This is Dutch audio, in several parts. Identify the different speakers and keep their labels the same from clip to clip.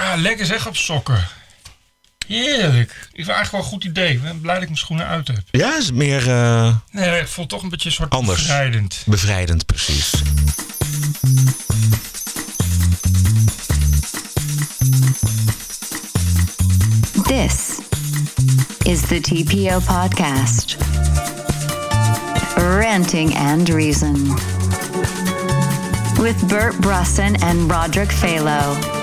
Speaker 1: Ah, lekker zeg op sokken. Heerlijk. Ik vind eigenlijk wel een goed idee. Ik ben blij dat ik mijn schoenen uit heb.
Speaker 2: Ja, is meer eh,
Speaker 1: Nee, ik voel het toch een beetje een soort
Speaker 2: Anders.
Speaker 1: bevrijdend.
Speaker 2: bevrijdend, precies.
Speaker 3: This is the TPO podcast. Ranting and Reason. With Bert Brusson and Roderick Phalo.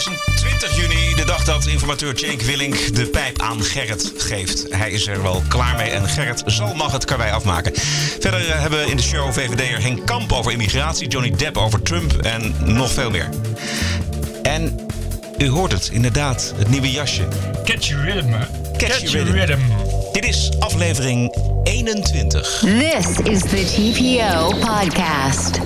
Speaker 2: 26 juni, de dag dat informateur Cenk Willink de pijp aan Gerrit geeft. Hij is er wel klaar mee en Gerrit zal mag het karwei afmaken. Verder eh, hebben we in de show VVD'er Henk Kamp over immigratie, Johnny Depp over Trump en nog veel meer. En u hoort het, inderdaad, het nieuwe jasje.
Speaker 1: Catchy rhythm, hè?
Speaker 2: Catchy
Speaker 1: Catchy
Speaker 2: rhythm.
Speaker 1: rhythm.
Speaker 2: Dit is aflevering 21.
Speaker 3: This is the TPO podcast.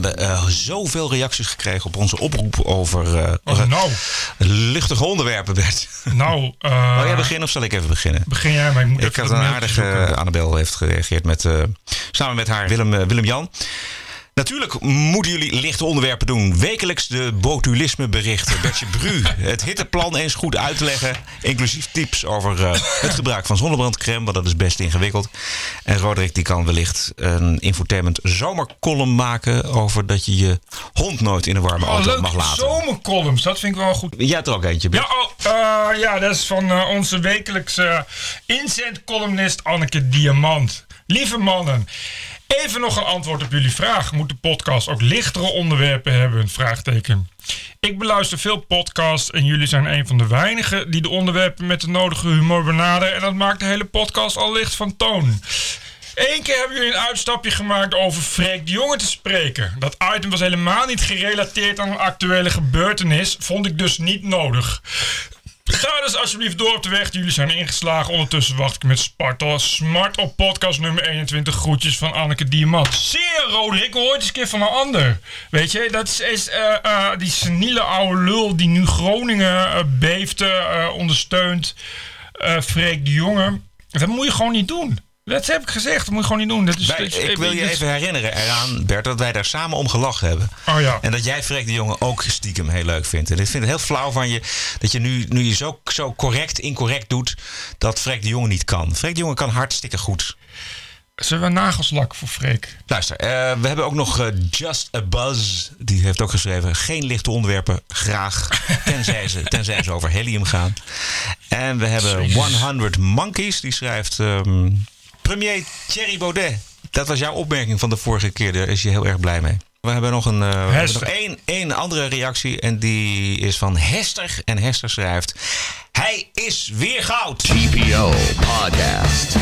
Speaker 2: We hebben eh, zoveel reacties gekregen op onze oproep over
Speaker 1: Oh, nou,
Speaker 2: luchtige onderwerpen, Bert.
Speaker 1: nou. eh,
Speaker 2: Wil jij beginnen of zal ik even beginnen?
Speaker 1: Begin jij, maar ik moet
Speaker 2: Ik had een aardige... Annabel heeft gereageerd met, samen met haar Willem, eh, Willem-Jan. Natuurlijk moeten jullie lichte onderwerpen doen. Wekelijks de botulisme berichten. Bertje Bru, het hitteplan eens goed uitleggen. Inclusief tips over eh, het gebruik van zonnebrandcrème. Want dat is best ingewikkeld. En Roderick die kan wellicht een infotainment zomercolumn maken... over dat je je hond nooit in een warme
Speaker 1: Oh,
Speaker 2: auto
Speaker 1: leuk.
Speaker 2: mag laten.
Speaker 1: Zomercolumns, dat vind ik wel goed.
Speaker 2: Jij hebt er ook eentje, Bert.
Speaker 1: Ja, oh, eh, ja, dat is van eh, onze wekelijkse inzendcolumnist Anneke Diamant. Lieve mannen, even nog een antwoord op jullie vraag. Moet de podcast ook lichtere onderwerpen hebben? Vraagteken. Ik beluister veel podcasts en jullie zijn een van de weinigen die de onderwerpen met de nodige humor benaderen. En dat maakt de hele podcast al licht van toon. Eén keer hebben jullie een uitstapje gemaakt over Freek de Jonge te spreken. Dat item was helemaal niet gerelateerd aan een actuele gebeurtenis. Vond ik dus niet nodig. Ga dus alsjeblieft door op de weg jullie zijn ingeslagen. Ondertussen wacht ik met Sparta Smart op podcast nummer 21. Groetjes van Anneke Diamant. Zeer Roderick, hoor eens een keer van een ander. Weet je, dat is, eh, eh, die seniele oude lul die nu Groningen eh, beeft, ondersteunt. Freek de Jonge. Dat moet je gewoon niet doen. Dat heb ik gezegd, dat moet je gewoon niet doen. Dat is,
Speaker 2: Wij-
Speaker 1: dat is-
Speaker 2: ik wil je even herinneren eraan, Bert, dat wij daar samen om gelachen hebben.
Speaker 1: Oh ja.
Speaker 2: En dat jij Freek de Jonge ook stiekem heel leuk vindt. En ik vind het heel flauw van je dat je nu, nu je zo, zo correct, incorrect doet, dat Freek de Jonge niet kan. Freek de Jonge kan hartstikke goed.
Speaker 1: Zullen we nagelslak voor Freek?
Speaker 2: Luister, eh, we hebben ook nog eh, Just a Buzz. Die heeft ook geschreven: geen lichte onderwerpen, graag. Tenzij ze, tenzij ze over helium gaan. En we hebben 100 Monkeys. Die schrijft: ehm, Premier Thierry Baudet. Dat was jouw opmerking van de vorige keer. Daar is je heel erg blij mee. We hebben nog, een, eh, we hebben nog één, één andere reactie. En die is van Hester. En Hester schrijft: Hij is weer goud.
Speaker 4: TPO Podcast.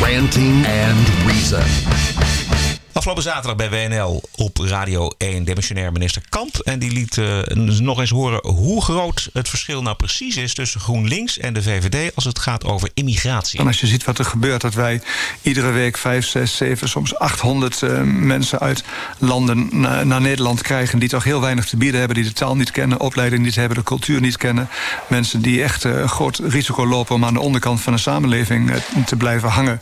Speaker 4: Ranting and Reason.
Speaker 2: Afgelopen zaterdag bij WNL op Radio 1 demissionair minister Kamp. En die liet eh, nog eens horen hoe groot het verschil nou precies is tussen GroenLinks en de VVD als het gaat over immigratie.
Speaker 5: En als je ziet wat er gebeurt, dat wij iedere week 5, 6, 7, soms 800 eh, mensen uit landen na- naar Nederland krijgen. die toch heel weinig te bieden hebben, die de taal niet kennen, opleiding niet hebben, de cultuur niet kennen. Mensen die echt een groot risico lopen om aan de onderkant van de samenleving te blijven hangen.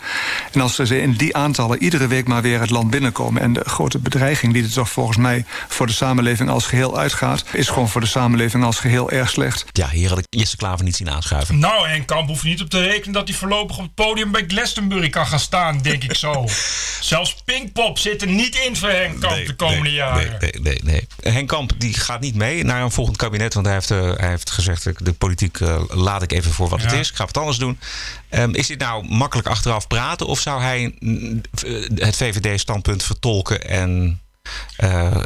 Speaker 5: En als ze in die aantallen iedere week maar weer het land binnenkomen. en de grote bedreiging die er toch volgens mij voor de samenleving als geheel uitgaat. is gewoon voor de samenleving als geheel erg slecht.
Speaker 2: Ja, hier had ik Jesse Klaver niet zien aanschuiven.
Speaker 1: Nou, en Kamp hoeft niet op te rekenen dat hij voorlopig op het podium bij Glastonbury kan gaan staan, denk ik zo. Zelfs Pinkpop zit er niet in voor Henk Kamp de komende
Speaker 2: nee,
Speaker 1: jaren.
Speaker 2: Nee, nee, nee, nee. Henk Kamp die gaat niet mee naar een volgend kabinet. Want hij heeft, eh, hij heeft gezegd: eh, de politiek eh, laat ik even voor wat het is. Ik ga wat anders doen. Ehm, is dit nou makkelijk achteraf praten? Of zou hij mm, het VVD-standpunt vertolken en. eh,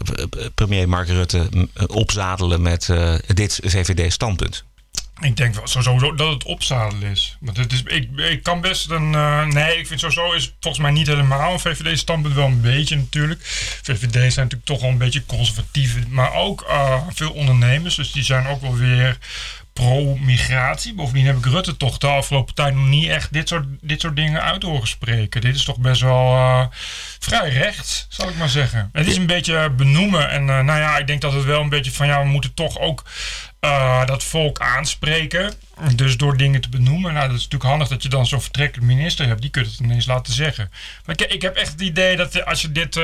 Speaker 2: premier Mark Rutte mm, opzadelen met eh, dit VVD-standpunt.
Speaker 1: Ik denk wel sowieso dat het opzadelen is. Want het is ik, ik kan best een. eh, nee, ik vind sowieso is volgens mij niet helemaal een VVD-standpunt. Wel een beetje natuurlijk. VVD zijn natuurlijk toch wel een beetje conservatief. Maar ook eh, veel ondernemers. Dus die zijn ook wel weer pro-migratie. Bovendien heb ik Rutte toch de afgelopen tijd nog niet echt dit soort, dit soort dingen uit horen spreken. Dit is toch best wel eh, vrij rechts, zal ik maar zeggen. Het is een beetje benoemen. En eh, nou ja, ik denk dat het wel een beetje van ja, we moeten toch ook eh, dat volk aanspreken. Dus door dingen te benoemen. Nou, dat is natuurlijk handig dat je dan zo'n vertrekkende minister hebt. Die kunt het ineens laten zeggen. Maar ik, ik heb echt het idee dat als je dit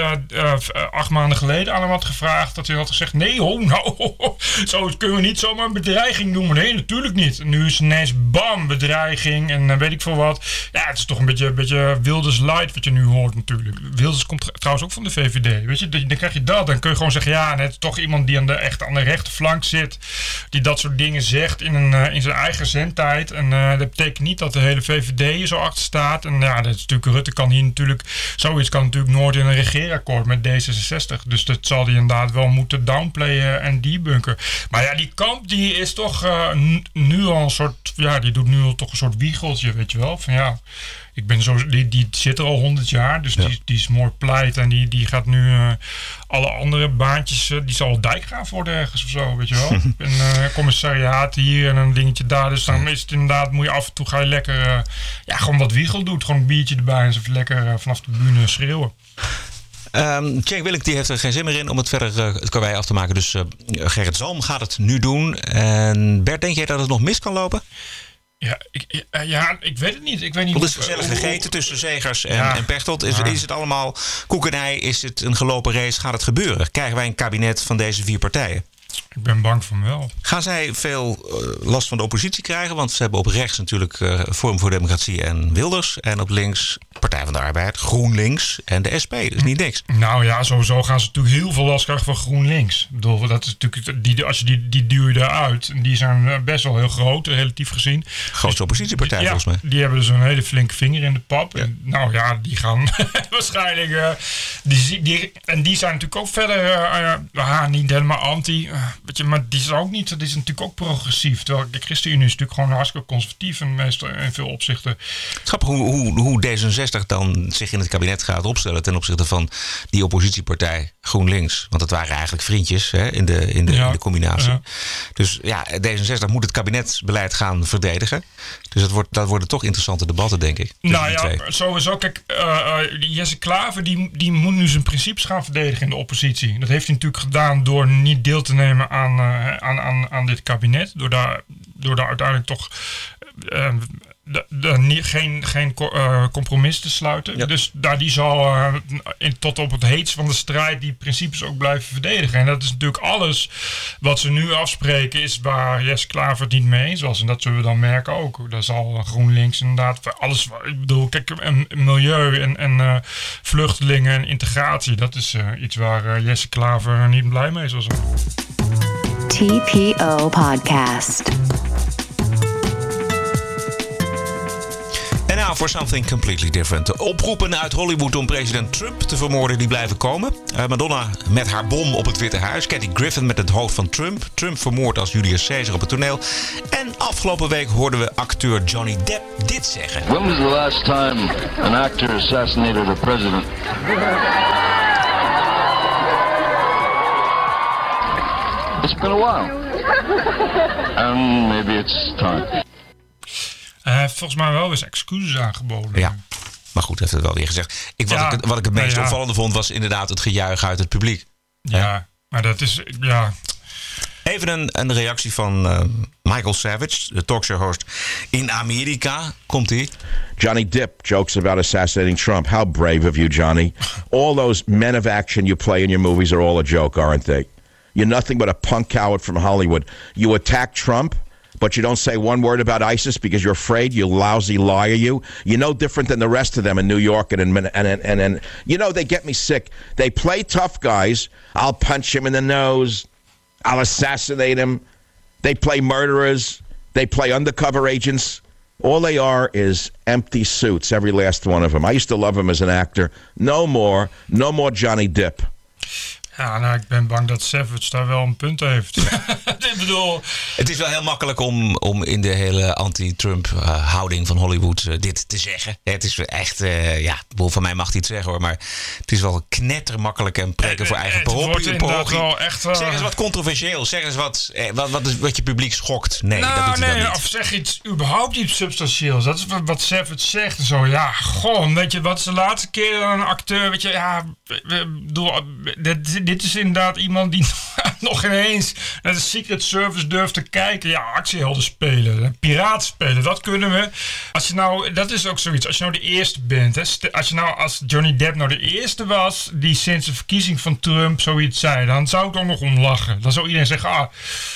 Speaker 1: acht maanden geleden aan hem had gevraagd. Dat hij had gezegd: nee, ho, nou, zo kunnen we niet zomaar een bedreiging noemen. Natuurlijk niet. Nu is ineens bam, bedreiging en eh, weet ik veel wat. Ja, het is toch een beetje, beetje Wilders light wat je nu hoort natuurlijk. Wilders komt tr- trouwens ook van de VVD. Weet je, dan krijg je dat. Dan kun je gewoon zeggen: ja, is toch iemand die aan de, echt aan de rechterflank zit. Die dat soort dingen zegt in, een, eh, in zijn eigen zendtijd. En eh, dat betekent niet dat de hele VVD er zo achter staat. En ja, dat is natuurlijk, Rutte kan hier natuurlijk, zoiets kan natuurlijk nooit in een regeerakkoord met D66. Dus dat zal hij inderdaad wel moeten downplayen en debunken. Maar ja, die kamp die is toch nu al een soort, ja, die doet nu al toch een soort wiegeltje, weet je wel. Van ja, ik ben zo, die, die zit er al 100 jaar, dus die, die is mooi pleit. En die, die gaat nu eh, alle andere baantjes, eh, die zal dijkgraaf worden ergens of zo, weet je wel. een eh, commissariaat hier en een dingetje daar. Dus dan is het inderdaad, moet je af en toe ga je lekker, eh, ja, gewoon wat wiegel doet. Gewoon een biertje erbij en even lekker eh, vanaf de bühne schreeuwen.
Speaker 2: Cenk Willink die heeft er geen zin meer in om het verder eh, het karwei af te maken. Dus eh, Gerrit Zalm gaat het nu doen. En Bert, denk jij dat het nog mis kan lopen?
Speaker 1: Ja, ik, ja, ja, ik weet het niet. Ik weet niet
Speaker 2: het is gezellig gegeten tussen Zegers en,
Speaker 1: Ja.
Speaker 2: en Pechtold. Is,
Speaker 1: Ja.
Speaker 2: is het allemaal koekenij? Is het een gelopen race? Gaat het gebeuren? Krijgen wij een kabinet van deze vier partijen?
Speaker 1: Ik ben bang van wel.
Speaker 2: Gaan zij veel eh, last van de oppositie krijgen? Want ze hebben op rechts natuurlijk eh Forum voor Democratie en Wilders. En op links Partij van de Arbeid, GroenLinks en de SP. Is niet niks.
Speaker 1: Nou ja, sowieso gaan ze natuurlijk heel veel last krijgen van GroenLinks. Ik bedoel, dat is natuurlijk, die, als je die, die duw je eruit. En die zijn eh, best wel heel groot, relatief gezien.
Speaker 2: Grootste oppositiepartij
Speaker 1: ja,
Speaker 2: volgens mij.
Speaker 1: Die hebben dus een hele flinke vinger in de pap. En, nou ja, die gaan waarschijnlijk. die, die, en die zijn natuurlijk ook verder. niet helemaal anti. Weet je, maar die is ook niet. Die is natuurlijk ook progressief. Terwijl de ChristenUnie is natuurlijk gewoon hartstikke conservatief. En meestal in veel opzichten.
Speaker 2: Grappig hoe, hoe, hoe D66 dan zich in het kabinet gaat opstellen ten opzichte van die oppositiepartij GroenLinks. Want dat waren eigenlijk vriendjes hè, in, de, in, de,
Speaker 1: Ja.
Speaker 2: in de combinatie.
Speaker 1: Ja.
Speaker 2: Dus ja, D66 moet het kabinetsbeleid gaan verdedigen. Dus dat, wordt, dat worden toch interessante debatten, denk ik.
Speaker 1: Nou ja,
Speaker 2: twee.
Speaker 1: sowieso. Kijk, eh, eh, Jesse Klaver die, die moet nu zijn principes gaan verdedigen in de oppositie. Dat heeft hij natuurlijk gedaan door niet deel te nemen aan, eh, aan, aan, aan dit kabinet. Door daar, door daar uiteindelijk toch niet- geen, geen eh, compromis te sluiten.
Speaker 2: Ja.
Speaker 1: Dus daar die zal eh, in, tot op het heetst van de strijd die principes ook blijven verdedigen. En dat is natuurlijk alles wat ze nu afspreken, is waar Jesse Klaver het niet mee eens was. En dat zullen we dan merken ook. Daar zal GroenLinks inderdaad voor alles. Ik bedoel, kijk, milieu en, en eh, vluchtelingen en integratie, dat is eh, iets waar Jesse Klaver niet blij mee zal zijn.
Speaker 3: TPO Podcast.
Speaker 2: Voor something completely different. De oproepen uit Hollywood om president Trump te vermoorden die blijven komen. Eh, Madonna met haar bom op het Witte Huis. Kathy Griffin met het hoofd van Trump. Trump vermoord als Julius Caesar op het toneel. En afgelopen week hoorden we acteur Johnny Depp dit zeggen.
Speaker 6: When was the last time an actor assassinated a president? It's been a while. And maybe it's time.
Speaker 1: Volgens mij wel eens excuses aangeboden.
Speaker 2: Ja. Maar goed, heeft het wel weer gezegd. Ik, wat,
Speaker 1: Ja,
Speaker 2: ik, het- wat ik het
Speaker 1: nou
Speaker 2: meest
Speaker 1: ja.
Speaker 2: opvallende vond was inderdaad het gejuich uit het publiek.
Speaker 1: Ja, maar dat is. Ja,
Speaker 2: Even een, een reactie van eh, Michael Savage, de talkshow-host in Amerika. Komt hij?
Speaker 7: Johnny Depp jokes about assassinating Trump. How brave of you, Johnny. All those men of action you play in your movies are all a joke, aren't they? You're nothing but a punk coward from Hollywood. You attack Trump, but you don't say one word about ISIS because you're afraid, you lousy liar, you. You're no different than the rest of them in New York and in, and, and, and, and you know, they get me sick. They play tough guys. I'll punch him in the nose. I'll assassinate him. They play murderers. They play undercover agents. All they are is empty suits, every last one of them. I used to love him as an actor. No more. No more Johnny Depp.
Speaker 1: Ja, nou, ik ben bang dat Savage daar wel een punt heeft. ik bedoel,
Speaker 2: Het is wel heel makkelijk om, om in de hele anti-Trump eh, houding van Hollywood eh, dit te zeggen. Het is echt, eh, ja, van mij mag hij het zeggen hoor, maar het is wel knettermakkelijk en preken voor eigen parochie.
Speaker 1: wel echt...
Speaker 2: Zeg eens wat controversieel. Zeg eens wat, eh, wat, wat, wat je publiek schokt. Nee,
Speaker 1: nou,
Speaker 2: dat doet
Speaker 1: nee,
Speaker 2: dan niet.
Speaker 1: of zeg iets überhaupt iets substantieels. Dat is wat, wat Savage zegt en zo. Ja, goh, weet je, wat is de laatste keer dat een acteur, weet je, ja, bedoel, dit, dit is inderdaad iemand die nog ineens naar de Secret Service durft te kijken. Ja, actiehelden spelen, piraten spelen, dat kunnen we. Als je nou, dat is ook zoiets, als je nou de eerste bent, hè, als je nou als Johnny Depp nou de eerste was die sinds de verkiezing van Trump zoiets zei, dan zou ik er nog om lachen. Dan zou iedereen zeggen, ah,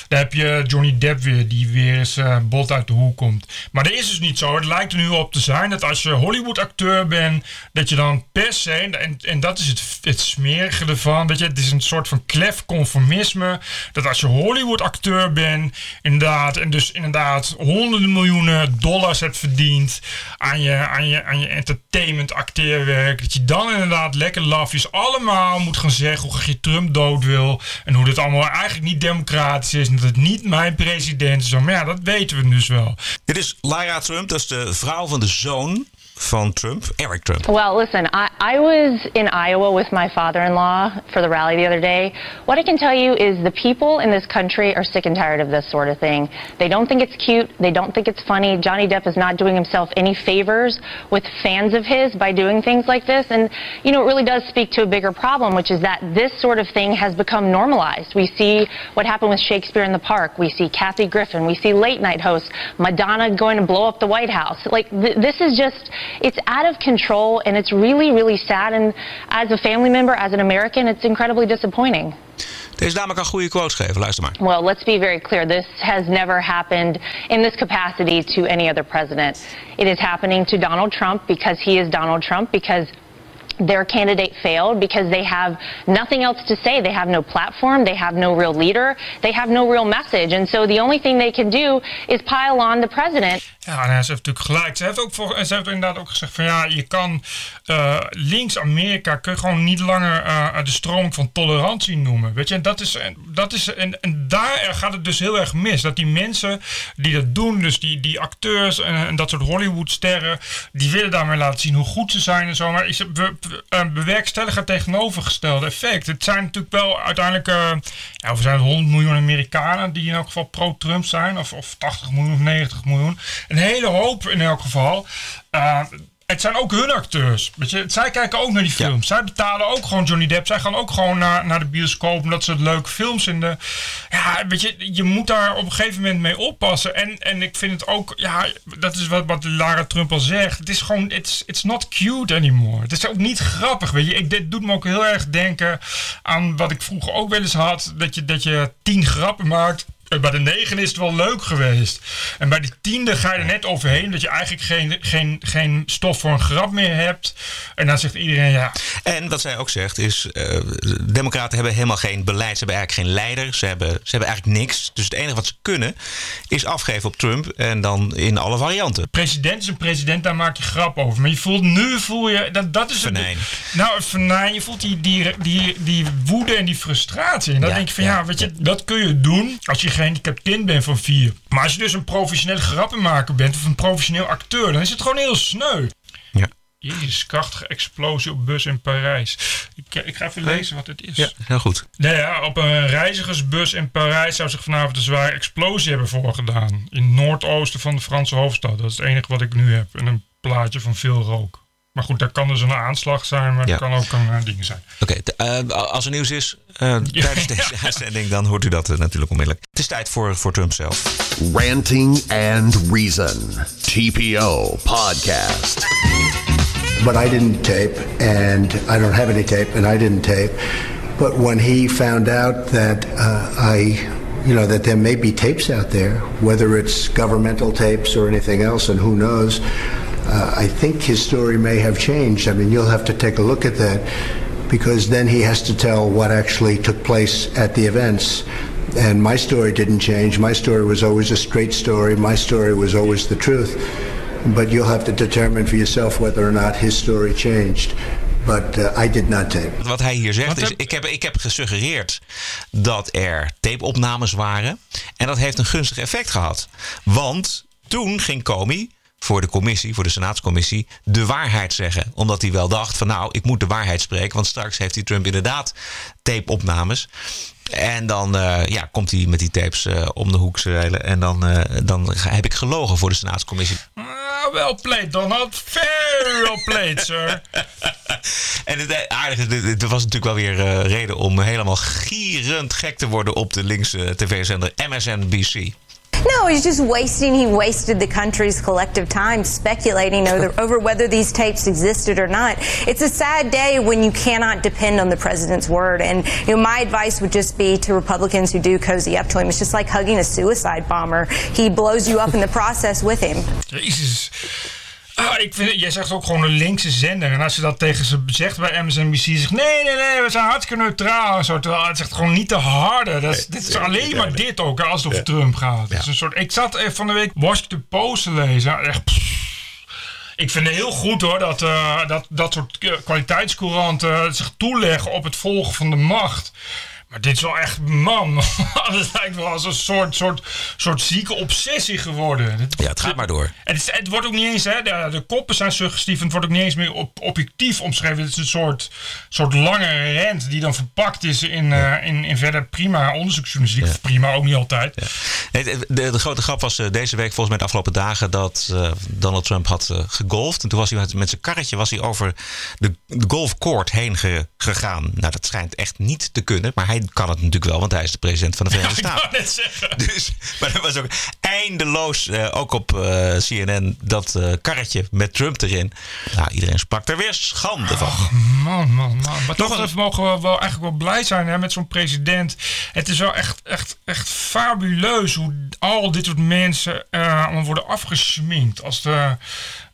Speaker 1: daar heb je Johnny Depp weer, die weer eens eh, bot uit de hoek komt. Maar dat is dus niet zo. Het lijkt er nu op te zijn dat als je Hollywood-acteur bent, dat je dan per se, en, en dat is het, het smerige ervan, weet je, het is een soort van klef conformisme, dat als je Hollywood-acteur bent, inderdaad, en dus inderdaad honderden miljoenen dollars hebt verdiend aan je, aan je, aan je entertainment acteerwerk, dat je dan inderdaad lekker lafjes allemaal moet gaan zeggen hoe je Trump dood wil en hoe dit allemaal eigenlijk niet democratisch is en dat het niet mijn president is. Maar ja, dat weten we dus wel.
Speaker 2: Dit is Lyra Trump, dat is de vrouw van de zoon van Trump, Eric Trump.
Speaker 8: Well, listen, I, I was in Iowa with my father in law for the rally the other day. What I can tell you is the people in this country are sick and tired of this sort of thing. They don't think it's cute, they don't think it's funny. Johnny Depp is not doing himself any favors with fans of his by doing things like this. And, you know, it really does speak to a bigger problem, which is that this sort of thing has become normalized. We see what happened with Shakespeare in the Park, we see Kathy Griffin, we see late night hosts, Madonna going to blow up the White House. Like, th- this is just, it's out of control and it's really, really sad. And as a family member, as an American, it's incredibly disappointing.
Speaker 2: Deze dame kan goede quotes geven, luister maar.
Speaker 8: Well, let's be very clear. This has never happened in this capacity to any other president. It is happening to Donald Trump because he is Donald Trump, because their candidate failed, because they have nothing else to say. They have no platform, they have no real leader, they have no real message. And so the only thing they can do is pile on the president.
Speaker 1: Ja, en ze heeft natuurlijk gelijk. Ze heeft, ook voor, ze heeft inderdaad ook gezegd van ja, je kan eh, links-Amerika gewoon niet langer eh, de stroming van tolerantie noemen. Weet je, en dat is, dat is en, en daar gaat het dus heel erg mis. Dat die mensen die dat doen, dus die, die acteurs en, dat soort Hollywoodsterren, die willen daarmee laten zien hoe goed ze zijn en zo. Maar is, we, eh, bewerkstelligen tegenovergestelde effect. Het zijn natuurlijk wel uiteindelijk, eh ja, zijn 100 miljoen Amerikanen die in elk geval pro-Trump zijn, of, of 80 miljoen of 90 miljoen. Een hele hoop in elk geval. Het zijn ook hun acteurs. Weet je, zij kijken ook naar die films. Zij betalen ook gewoon Johnny Depp. Zij gaan ook gewoon naar, naar de bioscoop omdat ze het leuke films vinden. Ja, weet je, je moet daar op een gegeven moment mee oppassen. En, en ik vind het ook, ja, dat is wat, wat Lara Trump al zegt. Het is gewoon, it's, it's not cute anymore. Het is ook niet grappig, weet je. Ik, dit doet me ook heel erg denken aan wat ik vroeger ook wel eens had. Dat je, dat je tien grappen maakt. En bij de negen is het wel leuk geweest. En bij de tiende ga je er net overheen. Dat je eigenlijk geen, geen, geen stof voor een grap meer hebt. En dan zegt iedereen ja.
Speaker 2: En wat zij ook zegt is, eh, democraten hebben helemaal geen beleid. Ze hebben eigenlijk geen leider. Ze hebben, ze hebben eigenlijk niks. Dus het enige wat ze kunnen is afgeven op Trump. En dan in alle varianten.
Speaker 1: President is een president, daar maak je grap over. Maar je voelt nu, voel je, dat, dat is.
Speaker 2: Venijn.
Speaker 1: Nou, een venijn, je voelt die, die, die, die woede en die frustratie. En dan
Speaker 2: Ja,
Speaker 1: denk je van
Speaker 2: ja,
Speaker 1: ja, weet je, dat kun je doen als je gehandicapt kind bent van vier. Maar als je dus een professioneel grappenmaker bent of een professioneel acteur, dan is het gewoon heel sneu.
Speaker 2: Ja.
Speaker 1: Jezus, krachtige explosie op bus in Parijs. Ik, ik ga even lezen wat het is.
Speaker 2: Ja, heel goed.
Speaker 1: Nou ja, op een reizigersbus in Parijs zou zich vanavond een zware explosie hebben voorgedaan. In het noordoosten van de Franse hoofdstad. Dat is het enige wat ik nu heb. En een plaatje van veel rook. Maar goed, dat kan dus een aanslag zijn, maar
Speaker 2: Ja.
Speaker 1: dat kan ook een uh, ding zijn.
Speaker 2: Oké, t- eh, als er nieuws is eh, tijdens deze uitzending, dan hoort u dat natuurlijk onmiddellijk. Het is tijd voor, voor Trump zelf.
Speaker 4: Ranting and Reason. TPO Podcast.
Speaker 9: But I didn't tape, and I don't have any tape, and I didn't tape. But when he found out that uh, I, you know, that there may be tapes out there, whether it's governmental tapes or anything else, and who knows, uh, I think his story may have changed. I mean, you'll have to take a look at that because then he has to tell what actually took place at the events. And my story didn't change. My story was always a straight story. My story was always the truth. But you'll have to determine for yourself whether or not his story changed. but uh, I did not tape.
Speaker 2: Wat hij hier zegt
Speaker 1: Wat
Speaker 2: is:
Speaker 1: heb-
Speaker 2: ik heb, ik heb gesuggereerd dat er tapeopnames waren. En dat heeft een gunstig effect gehad. Want toen ging Comey voor de commissie, voor de Senaatscommissie, de waarheid zeggen. Omdat hij wel dacht: van nou, ik moet de waarheid spreken. Want straks heeft die Trump inderdaad tapeopnames. En dan eh, ja, komt hij met die tapes eh, om de hoek zeilen. En dan, eh, dan heb ik gelogen voor de Senaatscommissie.
Speaker 1: Ah, well played, Donald. Very well played, sir.
Speaker 2: En het aardige, dit was natuurlijk wel weer reden om helemaal gierend gek te worden op de linkse tv-zender MSNBC.
Speaker 10: No, he's just wasting. He wasted the country's collective time speculating over, over whether these tapes existed or not. It's a sad day when you cannot depend on the president's word. And you know, my advice would just be to Republicans who do cozy up to him. It's just like hugging a suicide bomber. He blows you up in the process with him.
Speaker 1: Jezus. Ah, ik vind, jij zegt ook gewoon een linkse zender. En als je dat tegen ze zegt bij MSNBC, zegt nee, nee, nee, we zijn hartstikke neutraal. En zo, terwijl het zegt gewoon niet te harde. Dat is, dit is alleen maar dit ook, als het over Trump gaat. Een soort, ik zat eh, van de week Washington Post te lezen. Echt, pff. ik vind het heel goed hoor, dat eh, dat, dat soort eh, kwaliteitscouranten zich toeleggen op het volgen van de macht. Maar dit is wel echt, man, het lijkt wel als een soort, soort, soort zieke obsessie geworden.
Speaker 2: Ja, het gaat maar door.
Speaker 1: en het, het wordt ook niet eens, hè, de, de koppen zijn suggestief en het wordt ook niet eens meer op, objectief omschreven. Het is een soort, soort lange rent die dan verpakt is in, eh, in, in verder prima onderzoeksjournalistiek. Of Prima ook niet altijd.
Speaker 2: Nee, de, de, de grote grap was eh, deze week, volgens mij de afgelopen dagen, dat eh, Donald Trump had eh, gegolfd. En toen was hij met, met zijn karretje was hij over de, de golfcourt heen ge- gegaan. Nou, dat schijnt echt niet te kunnen. Maar hij kan het natuurlijk wel, want hij is de president van de Verenigde Staten.
Speaker 1: wou net zeggen.
Speaker 2: Dus, maar dat was ook eindeloos, eh, ook op eh, CNN, dat eh, karretje met Trump erin. Nou, iedereen sprak er weer schande van.
Speaker 1: Man, man, man. Maar toch
Speaker 2: een-
Speaker 1: mogen we wel eigenlijk wel blij zijn hè, met zo'n president. Het is wel echt, echt, echt fabuleus hoe al dit soort mensen worden afgesminkt. Als de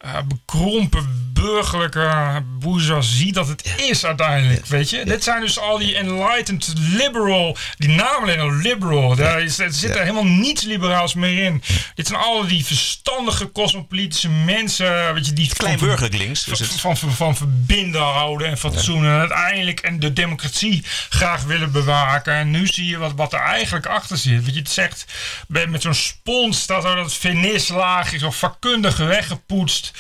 Speaker 1: eh, bekrompen burgerlijke bourgeoisie dat het is uiteindelijk, weet je. Dit zijn dus al die enlightened liberal, die naam alleen al liberal. Daar, is, er zit er helemaal niets liberaals meer in. Dit zijn al die verstandige cosmopolitische mensen, weet je, die
Speaker 2: Klein
Speaker 1: van-
Speaker 2: burgerlijk links. Dus
Speaker 1: van,
Speaker 2: het,
Speaker 1: van, van, verbinden houden en fatsoen. En uiteindelijk en de democratie graag willen bewaken. En nu zie je wat, wat er eigenlijk achter zit. Weet je, het zegt met zo'n spons staat er dat vernislaag is zo vakkundig weggepoetst.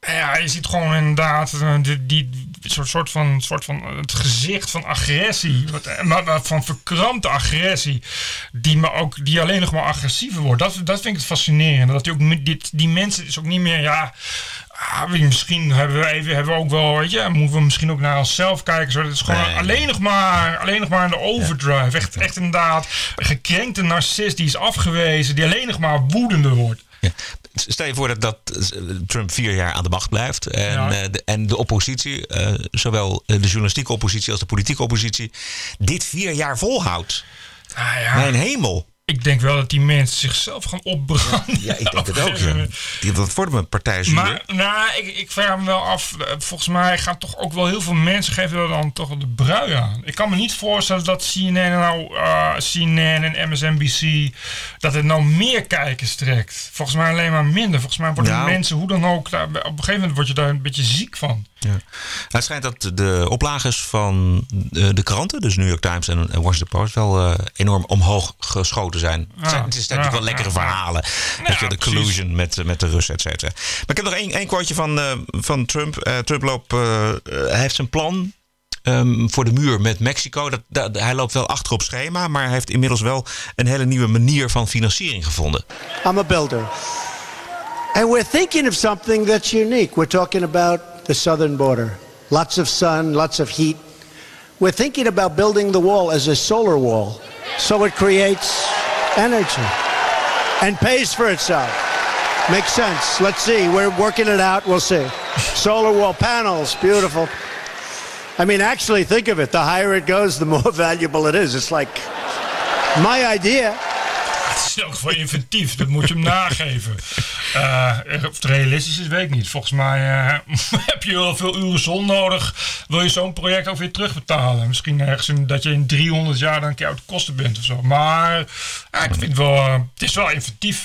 Speaker 1: En Ja, je ziet gewoon inderdaad eh, die, die soort, soort, van, soort van eh, het gezicht van agressie, wat, eh, maar, maar van verkrampte agressie, die, me ook, die alleen nog maar agressiever wordt. Dat, dat vind ik het fascinerende. Dat die, ook, dit, die mensen is ook niet meer, ja, ah, weet je, misschien hebben we, even, hebben we ook wel, weet je, moeten we misschien ook naar onszelf kijken. Zo. Het is gewoon
Speaker 2: Nee.
Speaker 1: alleen, nog maar, alleen nog maar in de overdrive. Echt, echt inderdaad een gekrenkte narcist die is afgewezen, die alleen nog maar woedender wordt.
Speaker 2: Ja. Stel je voor dat, dat eh, Trump vier jaar aan de macht blijft. En,
Speaker 1: Ja.
Speaker 2: eh, de, en de oppositie, eh, zowel de journalistieke oppositie als de politieke oppositie, dit vier jaar volhoudt.
Speaker 1: Ah, ja.
Speaker 2: Mijn hemel.
Speaker 1: Ik denk wel dat die mensen zichzelf gaan opbranden.
Speaker 2: Ja, ik denk het ook. Ja.
Speaker 1: moment.
Speaker 2: Die- Dat wordt me een partij.
Speaker 1: Maar nou, ik, ik vraag me wel af. eh, Volgens mij gaan toch ook wel heel veel mensen geven dan toch de brui aan. Ik kan me niet voorstellen dat CNN nou eh, CNN en MSNBC dat het nou meer kijkers trekt. Volgens mij alleen maar minder. Volgens mij worden
Speaker 2: Nou.
Speaker 1: mensen hoe dan ook daar, op een gegeven moment word je daar een beetje ziek van.
Speaker 2: Ja. Het schijnt dat de oplages van eh, de kranten, dus New York Times en Washington Post, wel enorm omhoog geschoten zijn. Het, zijn, het is natuurlijk
Speaker 1: ja,
Speaker 2: wel lekkere
Speaker 1: ja,
Speaker 2: verhalen. Weet je, de collusion met, met de Russen, et cetera. Maar ik heb nog één, één quoteje van, eh, van Trump. Eh, Trump loopt, eh, eh, hij heeft zijn plan ehm, voor de muur met Mexico. Dat, dat- hij loopt wel achter op schema, maar hij heeft inmiddels wel een hele nieuwe manier van financiering gevonden.
Speaker 9: I'm a builder. And we're thinking of something that's unique. We're talking about the southern border. Lots of sun, lots of heat. We're thinking about building the wall as a solar wall so it creates energy and pays for itself. Makes sense. Let's see. We're working it out. We'll see. Solar wall panels, beautiful. I mean, actually, think of it. The higher it goes, the more valuable it is. It's like my idea.
Speaker 1: Het is elk geval inventief. Dat moet je hem nageven. Eh, of het realistisch is, weet ik niet. Volgens mij eh, heb je wel veel uren zon nodig. Wil je zo'n project ook weer terugbetalen? Misschien ergens dat je in 300 jaar dan een keer uit de kosten bent of zo. Maar ik vind wel, eh, het is wel inventief.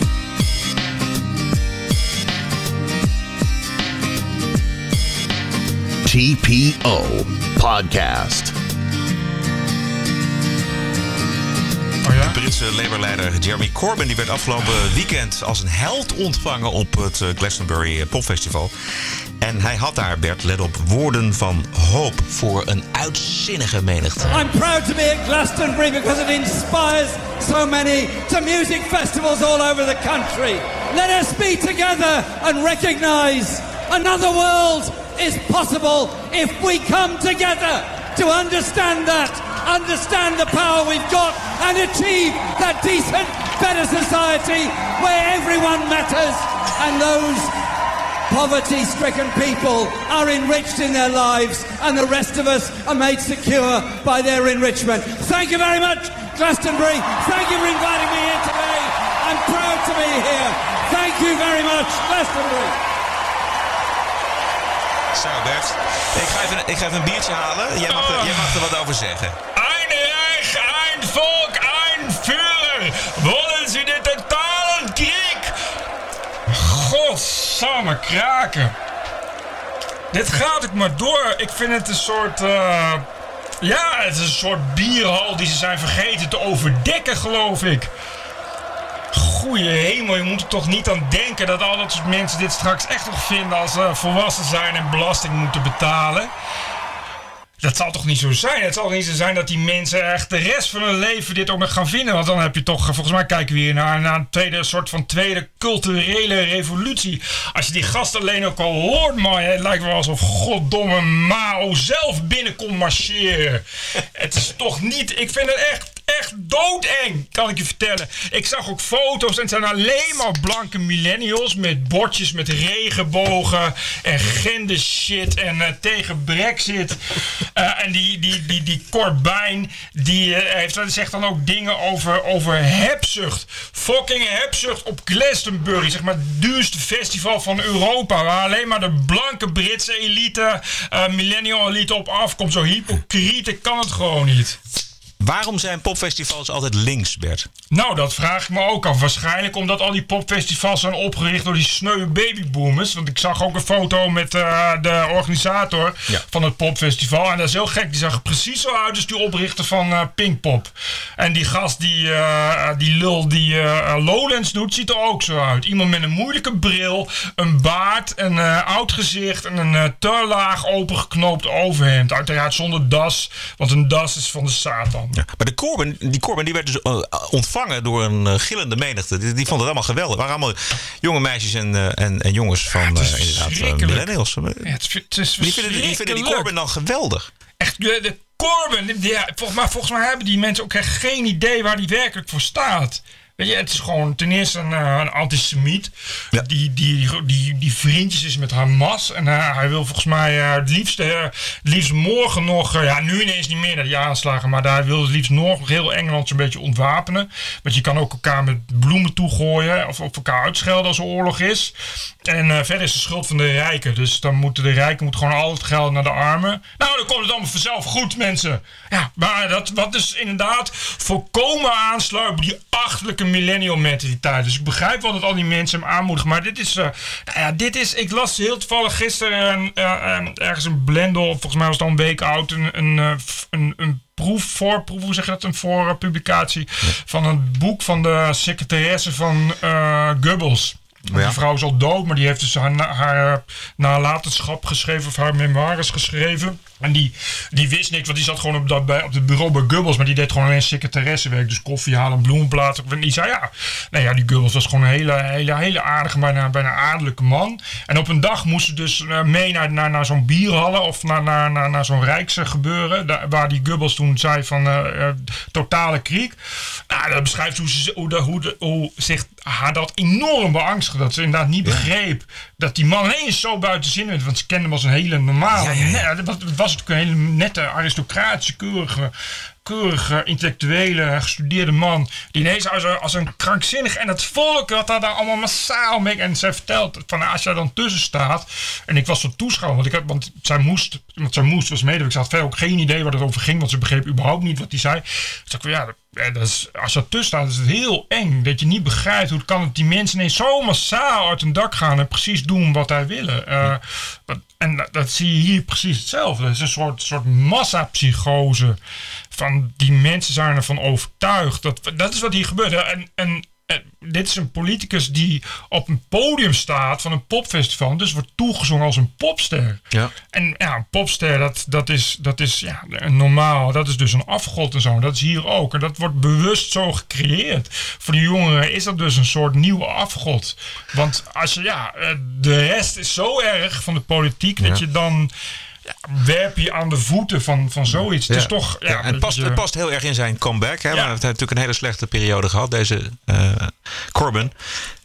Speaker 4: TPO Podcast.
Speaker 2: Britse Labour-leider Jeremy Corbyn die werd afgelopen weekend als een held ontvangen op het eh, Glastonbury Popfestival. En hij had daar, Bert, let op, woorden van hoop voor een uitzinnige menigte.
Speaker 11: I'm proud to be at Glastonbury because it inspires so many to music festivals all over the country. Let us be together and recognize another world is possible if we come together to understand that, understand the power we've got, and achieve that decent, better society where everyone matters and those poverty stricken people are enriched in their lives and the rest of us are made secure by their enrichment. Thank you very much, Glastonbury. Thank you for inviting me here today. I'm proud to be here. Thank you very much, Glastonbury.
Speaker 2: Zo, Bert. Ik ga even, ik ga even een biertje halen. Jij mag, er, jij mag er wat over zeggen.
Speaker 1: Ein Reich, ein Volk, ein Führer. Wollen Sie den totalen Krieg? Godsamme kraken. Dit gaat ook maar door. Ik vind het een soort... eh, ja, het is een soort bierhal die ze zijn vergeten te overdekken, geloof ik. Goeie hemel, je moet er toch niet aan denken dat al dat soort mensen dit straks echt nog vinden als ze volwassen zijn en belasting moeten betalen. Dat zal toch niet zo zijn? Het zal niet zo zijn dat die mensen echt de rest van hun leven dit ook nog gaan vinden. Want dan heb je toch, volgens mij kijken we hier naar, naar een tweede soort van tweede culturele revolutie. Als je die gast alleen ook al hoort, man, het lijkt wel alsof goddomme Mao zelf binnenkomt marcheren. het is toch niet, ik vind het echt, echt doodeng, kan ik je vertellen. Ik zag ook foto's en het zijn alleen maar blanke millennials met bordjes met regenbogen en gender shit en eh, tegen brexit. Eh, en die, die, die, die Corbijn, die eh, heeft, zegt dan ook dingen over, over hebzucht. Fucking hebzucht op Glastonbury, zeg maar het duurste festival van Europa. Waar alleen maar de blanke Britse elite, millennial elite op afkomt. Zo hypocriet, kan het gewoon niet.
Speaker 2: Waarom zijn popfestivals altijd links, Bert?
Speaker 1: Nou, dat vraag ik me ook af. Waarschijnlijk omdat al die popfestivals zijn opgericht door die sneuwe babyboomers. Want ik zag ook een foto met eh, de organisator
Speaker 2: Ja.
Speaker 1: van het popfestival. En dat is heel gek. Die zag er precies zo uit als die oprichter van eh, Pinkpop. En die gast, die, eh, die lul die Lowlands doet, ziet er ook zo uit. Iemand met een moeilijke bril, een baard, een oud gezicht en een te laag opengeknoopt overhemd. Uiteraard zonder das, want een das is van de Satan.
Speaker 2: Ja. Maar de Corbyn, die Corbyn die werd dus eh, ontvangen door een eh, gillende menigte. Die, die vonden het allemaal geweldig. Het waren allemaal jonge meisjes en, eh, en, en jongens van
Speaker 1: het is
Speaker 2: inderdaad
Speaker 1: verschrikkelijk.
Speaker 2: millennials.
Speaker 1: Ja, het, is- het is
Speaker 2: die, vinden, die vinden die
Speaker 1: verschrikkelijk.
Speaker 2: Corbyn dan geweldig.
Speaker 1: Echt, de, de Corbyn, die- ja, volgens, mij, volgens mij hebben die mensen ook echt geen idee waar die werkelijk voor staat. Weet je, het is gewoon ten eerste een, eh, een antisemiet.
Speaker 2: Ja.
Speaker 1: Die, die, die, die vriendjes is met Hamas. En eh, hij wil volgens mij eh, het, liefst, het liefst morgen nog... ja, nu ineens niet meer naar die aanslagen. Maar hij wil het liefst nog heel Engeland zo'n beetje ontwapenen. Want je kan ook elkaar met bloemen toegooien. Of op elkaar uitschelden als er oorlog is. En verder is de schuld van de rijken. Dus dan moeten de rijken moeten gewoon al het geld naar de armen. Nou, dan komt het allemaal vanzelf goed, mensen. Ja, maar dat wat dus inderdaad volkomen aansluit op die achterlijke millennial mentaliteit. Dus ik begrijp wel dat al die mensen hem aanmoedigen. Maar dit is, eh, nou ja, dit is, ik las heel toevallig gisteren eh, ergens een blendel, volgens mij was het al een week oud, een, een, eh, een, een proef, voorproef, hoe zeg je dat, een voorpublicatie van een boek van de secretaresse van Goebbels.
Speaker 2: Ja.
Speaker 1: Die vrouw is al dood, maar die heeft dus haar, haar nalatenschap geschreven of haar memoires geschreven. En die, die wist niks, want die zat gewoon op, dat, bij, op het bureau bij Goebbels, maar die deed gewoon alleen secretaressewerk. Dus koffie halen, bloemenplaten. En die zei ja, nou ja, die Goebbels was gewoon een hele, hele, hele aardige, bijna, bijna adellijke man. En op een dag moest ze dus eh, mee naar, naar, naar zo'n bierhallen of naar, naar, naar, naar zo'n rijkse gebeuren. Daar, waar die Goebbels toen zei van eh, eh, totale kriek. Nou, dat beschrijft hoe, ze, hoe, de, hoe, de, hoe zich haar dat enorm beangstigde. Dat ze inderdaad niet begreep dat die man ineens zo buiten zin werd. Want ze kende hem als een hele normale, net- het was, het was natuurlijk een hele nette, aristocratische, keurige, keurige, intellectuele, gestudeerde man. Die ineens als een, als een krankzinnig. En het volk had daar allemaal massaal mee. En zij vertelt van als jij dan tussen staat. En ik was zo toeschouwer, want, ik had, want zij moest, want zij moest, was medewerker. Ze had verder ook geen idee waar het over ging, want ze begreep überhaupt niet wat hij zei. Dus ik, ja, ja, dat is, als dat tussen staat, is het heel eng. Dat je niet begrijpt hoe het kan dat die mensen ineens zo massaal uit hun dak gaan en precies doen wat zij willen. Eh, en dat, dat zie je hier precies hetzelfde. Het is een soort, soort massapsychose. Van die mensen zijn ervan overtuigd. Dat, dat is wat hier gebeurt. En, en dit is een politicus die op een podium staat van een popfestival. Dus wordt toegezongen als een popster.
Speaker 2: Ja.
Speaker 1: En ja, een popster, dat, dat is, dat is ja, normaal. Dat is dus een afgod en zo. Dat is hier ook. En dat wordt bewust zo gecreëerd. Voor de jongeren is dat dus een soort nieuwe afgod. Want als je, ja, eh, de rest is zo erg van de politiek dat je dan. Ja, werp je aan de voeten van, van zoiets. Het is toch. Ja,
Speaker 2: Ja, en het past,
Speaker 1: je-
Speaker 2: het past heel erg in zijn comeback. Hè? Want Hij heeft natuurlijk een hele slechte periode gehad, deze eh, Corbyn.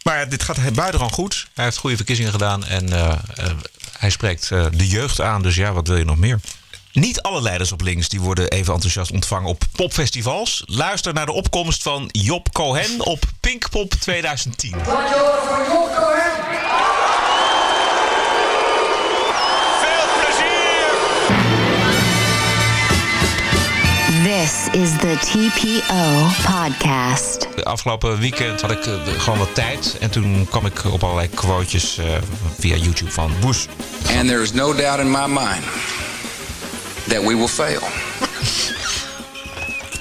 Speaker 2: Maar dit gaat buitengewoon goed. Hij heeft goede verkiezingen gedaan en eh, eh, hij spreekt eh, de jeugd aan. Dus ja, wat wil je nog meer? Niet alle leiders op links die worden even enthousiast ontvangen op popfestivals. Luister naar de opkomst van Job Cohen op Pinkpop 2010.
Speaker 3: This is the TPO podcast.
Speaker 2: De Afgelopen weekend had ik eh, gewoon wat tijd. En toen kwam ik op allerlei quotejes eh, via YouTube van Bush.
Speaker 12: And there is no doubt in my mind that we will fail.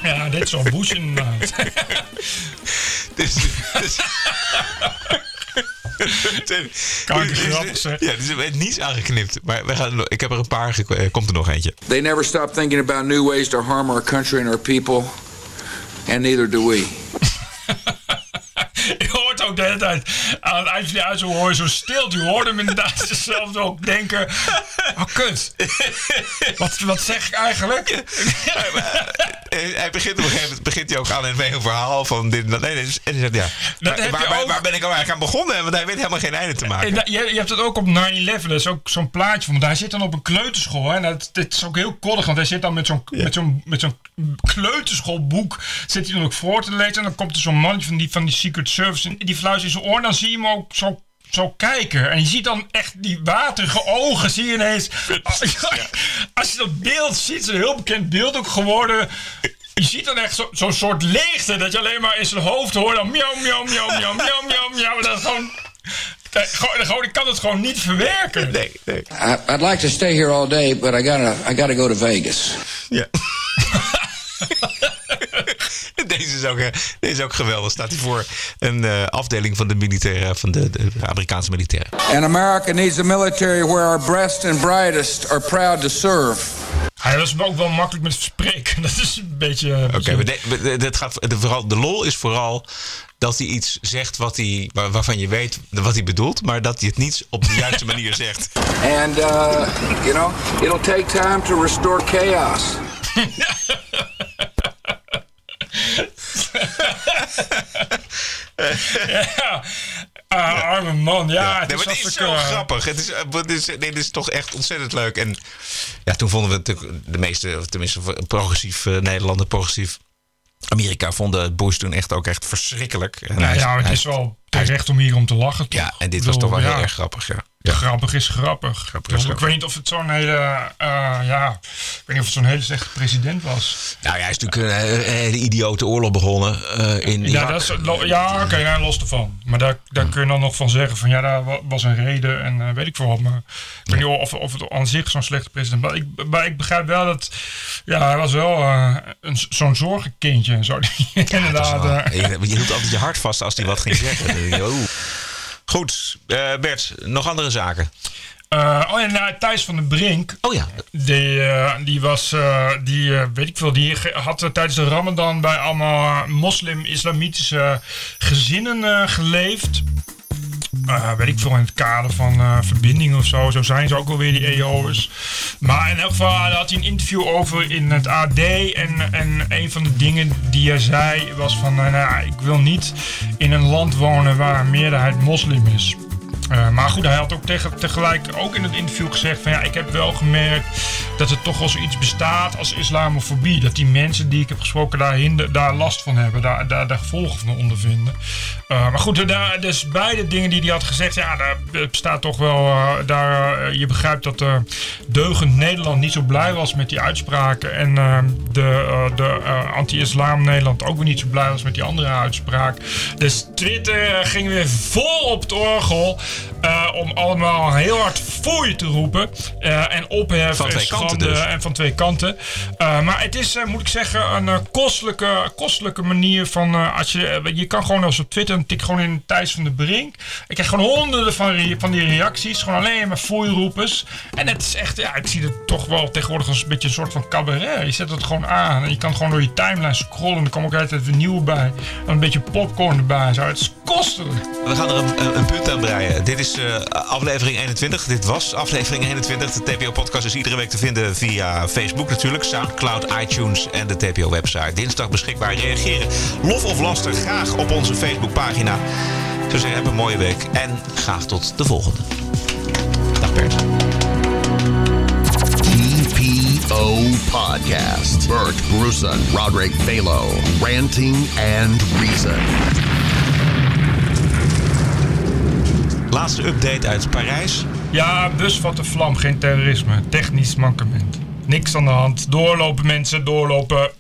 Speaker 1: Ja, dit is al Bush inderdaad.
Speaker 2: Dus, dus,
Speaker 1: Kankergrappig, zeg.
Speaker 2: Ja, dus er werd niets aangeknipt. Maar we gaan, ik heb er een paar. gek- eh, Komt er nog eentje.
Speaker 12: They never stop thinking about new ways to harm our country and our people, and neither do we.
Speaker 1: Je hoort ook de hele tijd aan het eind van die uitzending hoor je zo stil. Je hoort hem inderdaad zichzelf ook denken. Oh, kut. Wat, wat zeg ik eigenlijk?
Speaker 2: Eh, Hij begint op een gegeven moment begint hij ook aan een een verhaal van dit en dat. Nee, dus- en hij zegt ja.
Speaker 1: Dat
Speaker 2: Waar, waar,
Speaker 1: ook.
Speaker 2: ben ik al eigenlijk aan begonnen? Want hij weet helemaal geen einde te maken.
Speaker 1: En je, je hebt het ook op 9-11. Dat is ook zo'n plaatje van. Want hij zit dan op een kleuterschool. Hè, en dat, dit is ook heel koddig. Want hij zit dan met zo'n met zo'n met zo'n kleuterschoolboek. Zit hij dan ook voor te lezen. En dan komt er zo'n mannetje van die, van die Secret Service. En die fluistert in zijn oor. En dan zie je hem ook zo. Zo kijken. En je ziet dan echt die waterige ogen. Zie je ineens. Als je dat beeld ziet. Het is een heel bekend beeld ook geworden. Je ziet dan echt zo- zo'n soort leegte. Dat je alleen maar in zijn hoofd hoort. Dan miauw, miauw, miauw, miauw, miauw, miauw, miauw. Dat is gewoon. Gewoon, gewoon, ik kan het gewoon niet verwerken.
Speaker 2: Nee, nee.
Speaker 12: I, I'd like to stay here all day, but I gotta, I gotta go to Vegas.
Speaker 2: Ja. Deze is, ook, eh, deze is ook geweldig. Staat hij voor een eh, afdeling van de, militaire, van de, de Amerikaanse militairen.
Speaker 12: And America needs a military where our best and brightest are proud to serve.
Speaker 1: Hij was ook wel makkelijk met spreken. Dat is een beetje. eh,
Speaker 2: Oké, de- dit gaat, de, vooral, de lol is vooral dat hij iets zegt wat hij, waar- waarvan je weet wat hij bedoelt, maar dat hij het niet op de juiste manier zegt.
Speaker 12: And, uh, you know, it'll take time to restore chaos.
Speaker 1: ja. Ah, arme man. Ja, het
Speaker 2: Nee,
Speaker 1: is,
Speaker 2: maar het is
Speaker 1: alsof
Speaker 2: zo
Speaker 1: eh,
Speaker 2: grappig. Het is, eh, het is, nee, dit is toch echt ontzettend leuk. En ja, toen vonden we natuurlijk de meeste, tenminste progressief eh, Nederlanden, progressief Amerika, vonden Bush toen echt ook echt verschrikkelijk. En
Speaker 1: Ja,
Speaker 2: hij-
Speaker 1: ja, het
Speaker 2: hij-
Speaker 1: is wel terecht om hier om te lachen. Toch?
Speaker 2: Ja, en dit was toch wel heel erg grappig. Ja.
Speaker 1: Grappig is grappig.
Speaker 2: is?
Speaker 1: Ik
Speaker 2: grappig.
Speaker 1: weet niet of het zo'n hele. eh, ja, ik weet niet of het zo'n hele slechte president was.
Speaker 2: Nou ja, hij is natuurlijk een, hele- hele idiote oorlog begonnen eh, in
Speaker 1: Ja,
Speaker 2: Irak.
Speaker 1: dat is, ja oké, nou, los ervan. Maar daar, daar kun je dan nog van zeggen van ja, daar wa- was een reden en weet ik veel wat. Maar ik weet niet of, of het aan zich zo'n slechte president was. Ik, maar ik begrijp wel dat, ja, hij was wel een, zo'n zorgenkindje en zo. Inderdaad.
Speaker 2: Wel, je, je hield altijd je hart vast als hij wat ging zeggen. Goed, eh, Bert, nog andere zaken.
Speaker 1: Eh, oh ja, nou, Thijs van den Brink.
Speaker 2: Oh ja.
Speaker 1: Die, eh, die was, die, weet ik veel, die had tijdens de Ramadan bij allemaal moslim-islamitische gezinnen geleefd. Eh, weet ik veel, in het kader van eh verbinding of zo. Zo zijn ze ook alweer, die EO'ers. Maar in elk geval had hij een interview over in het AD. En, en een van de dingen die hij zei was van... eh, nou, ik wil niet in een land wonen waar een meerderheid moslim is. Eh, maar goed, hij had ook tegelijk ook in het interview gezegd van ja, ik heb wel gemerkt dat er toch wel zoiets bestaat als islamofobie. Dat die mensen die ik heb gesproken daar, hinder, daar last van hebben, daar, daar, daar gevolgen van ondervinden. Uh, maar goed, daar, dus beide dingen die hij had gezegd, ja, daar bestaat toch wel, uh, daar, je begrijpt dat deugend Nederland niet zo blij was met die uitspraken en de, de anti-islam Nederland ook weer niet zo blij was met die andere uitspraak. Dus Twitter ging weer vol op het orgel. Uh, om allemaal heel hard foei te roepen. Uh, en opheffen
Speaker 2: van twee
Speaker 1: en schande.
Speaker 2: kanten dus.
Speaker 1: En van twee kanten. Uh, maar het is, moet ik zeggen, een kostelijke, kostelijke manier van... als je, je kan gewoon als op Twitter tik gewoon in Thijs van de Brink. Ik krijg gewoon honderden van, van die reacties. Gewoon alleen maar foei-roepers. En het is echt, ja, ik zie het toch wel tegenwoordig als een beetje een soort van cabaret. Je zet het gewoon aan. En je kan gewoon door je timeline scrollen. En er komt ook altijd weer nieuw bij. En een beetje popcorn erbij. Zo. Het is kostelijk.
Speaker 2: We gaan er een, een, een punt aan breien. Dit is uh, aflevering 21. Dit was aflevering 21. De TPO-podcast is iedere week te vinden via Facebook natuurlijk, Soundcloud, iTunes en de TPO-website. Dinsdag beschikbaar. Reageren, lof of laster, graag op onze Facebookpagina. Zou zeggen, heb een mooie week en graag tot de volgende. Dag Bert.
Speaker 4: TPO Podcast. Bert Brussen, Roderick Balo, Ranting and Reason.
Speaker 2: Laatste update uit Parijs.
Speaker 1: Ja, bus vat de vlam, geen terrorisme. Technisch mankement. Niks aan de hand. Doorlopen mensen, doorlopen.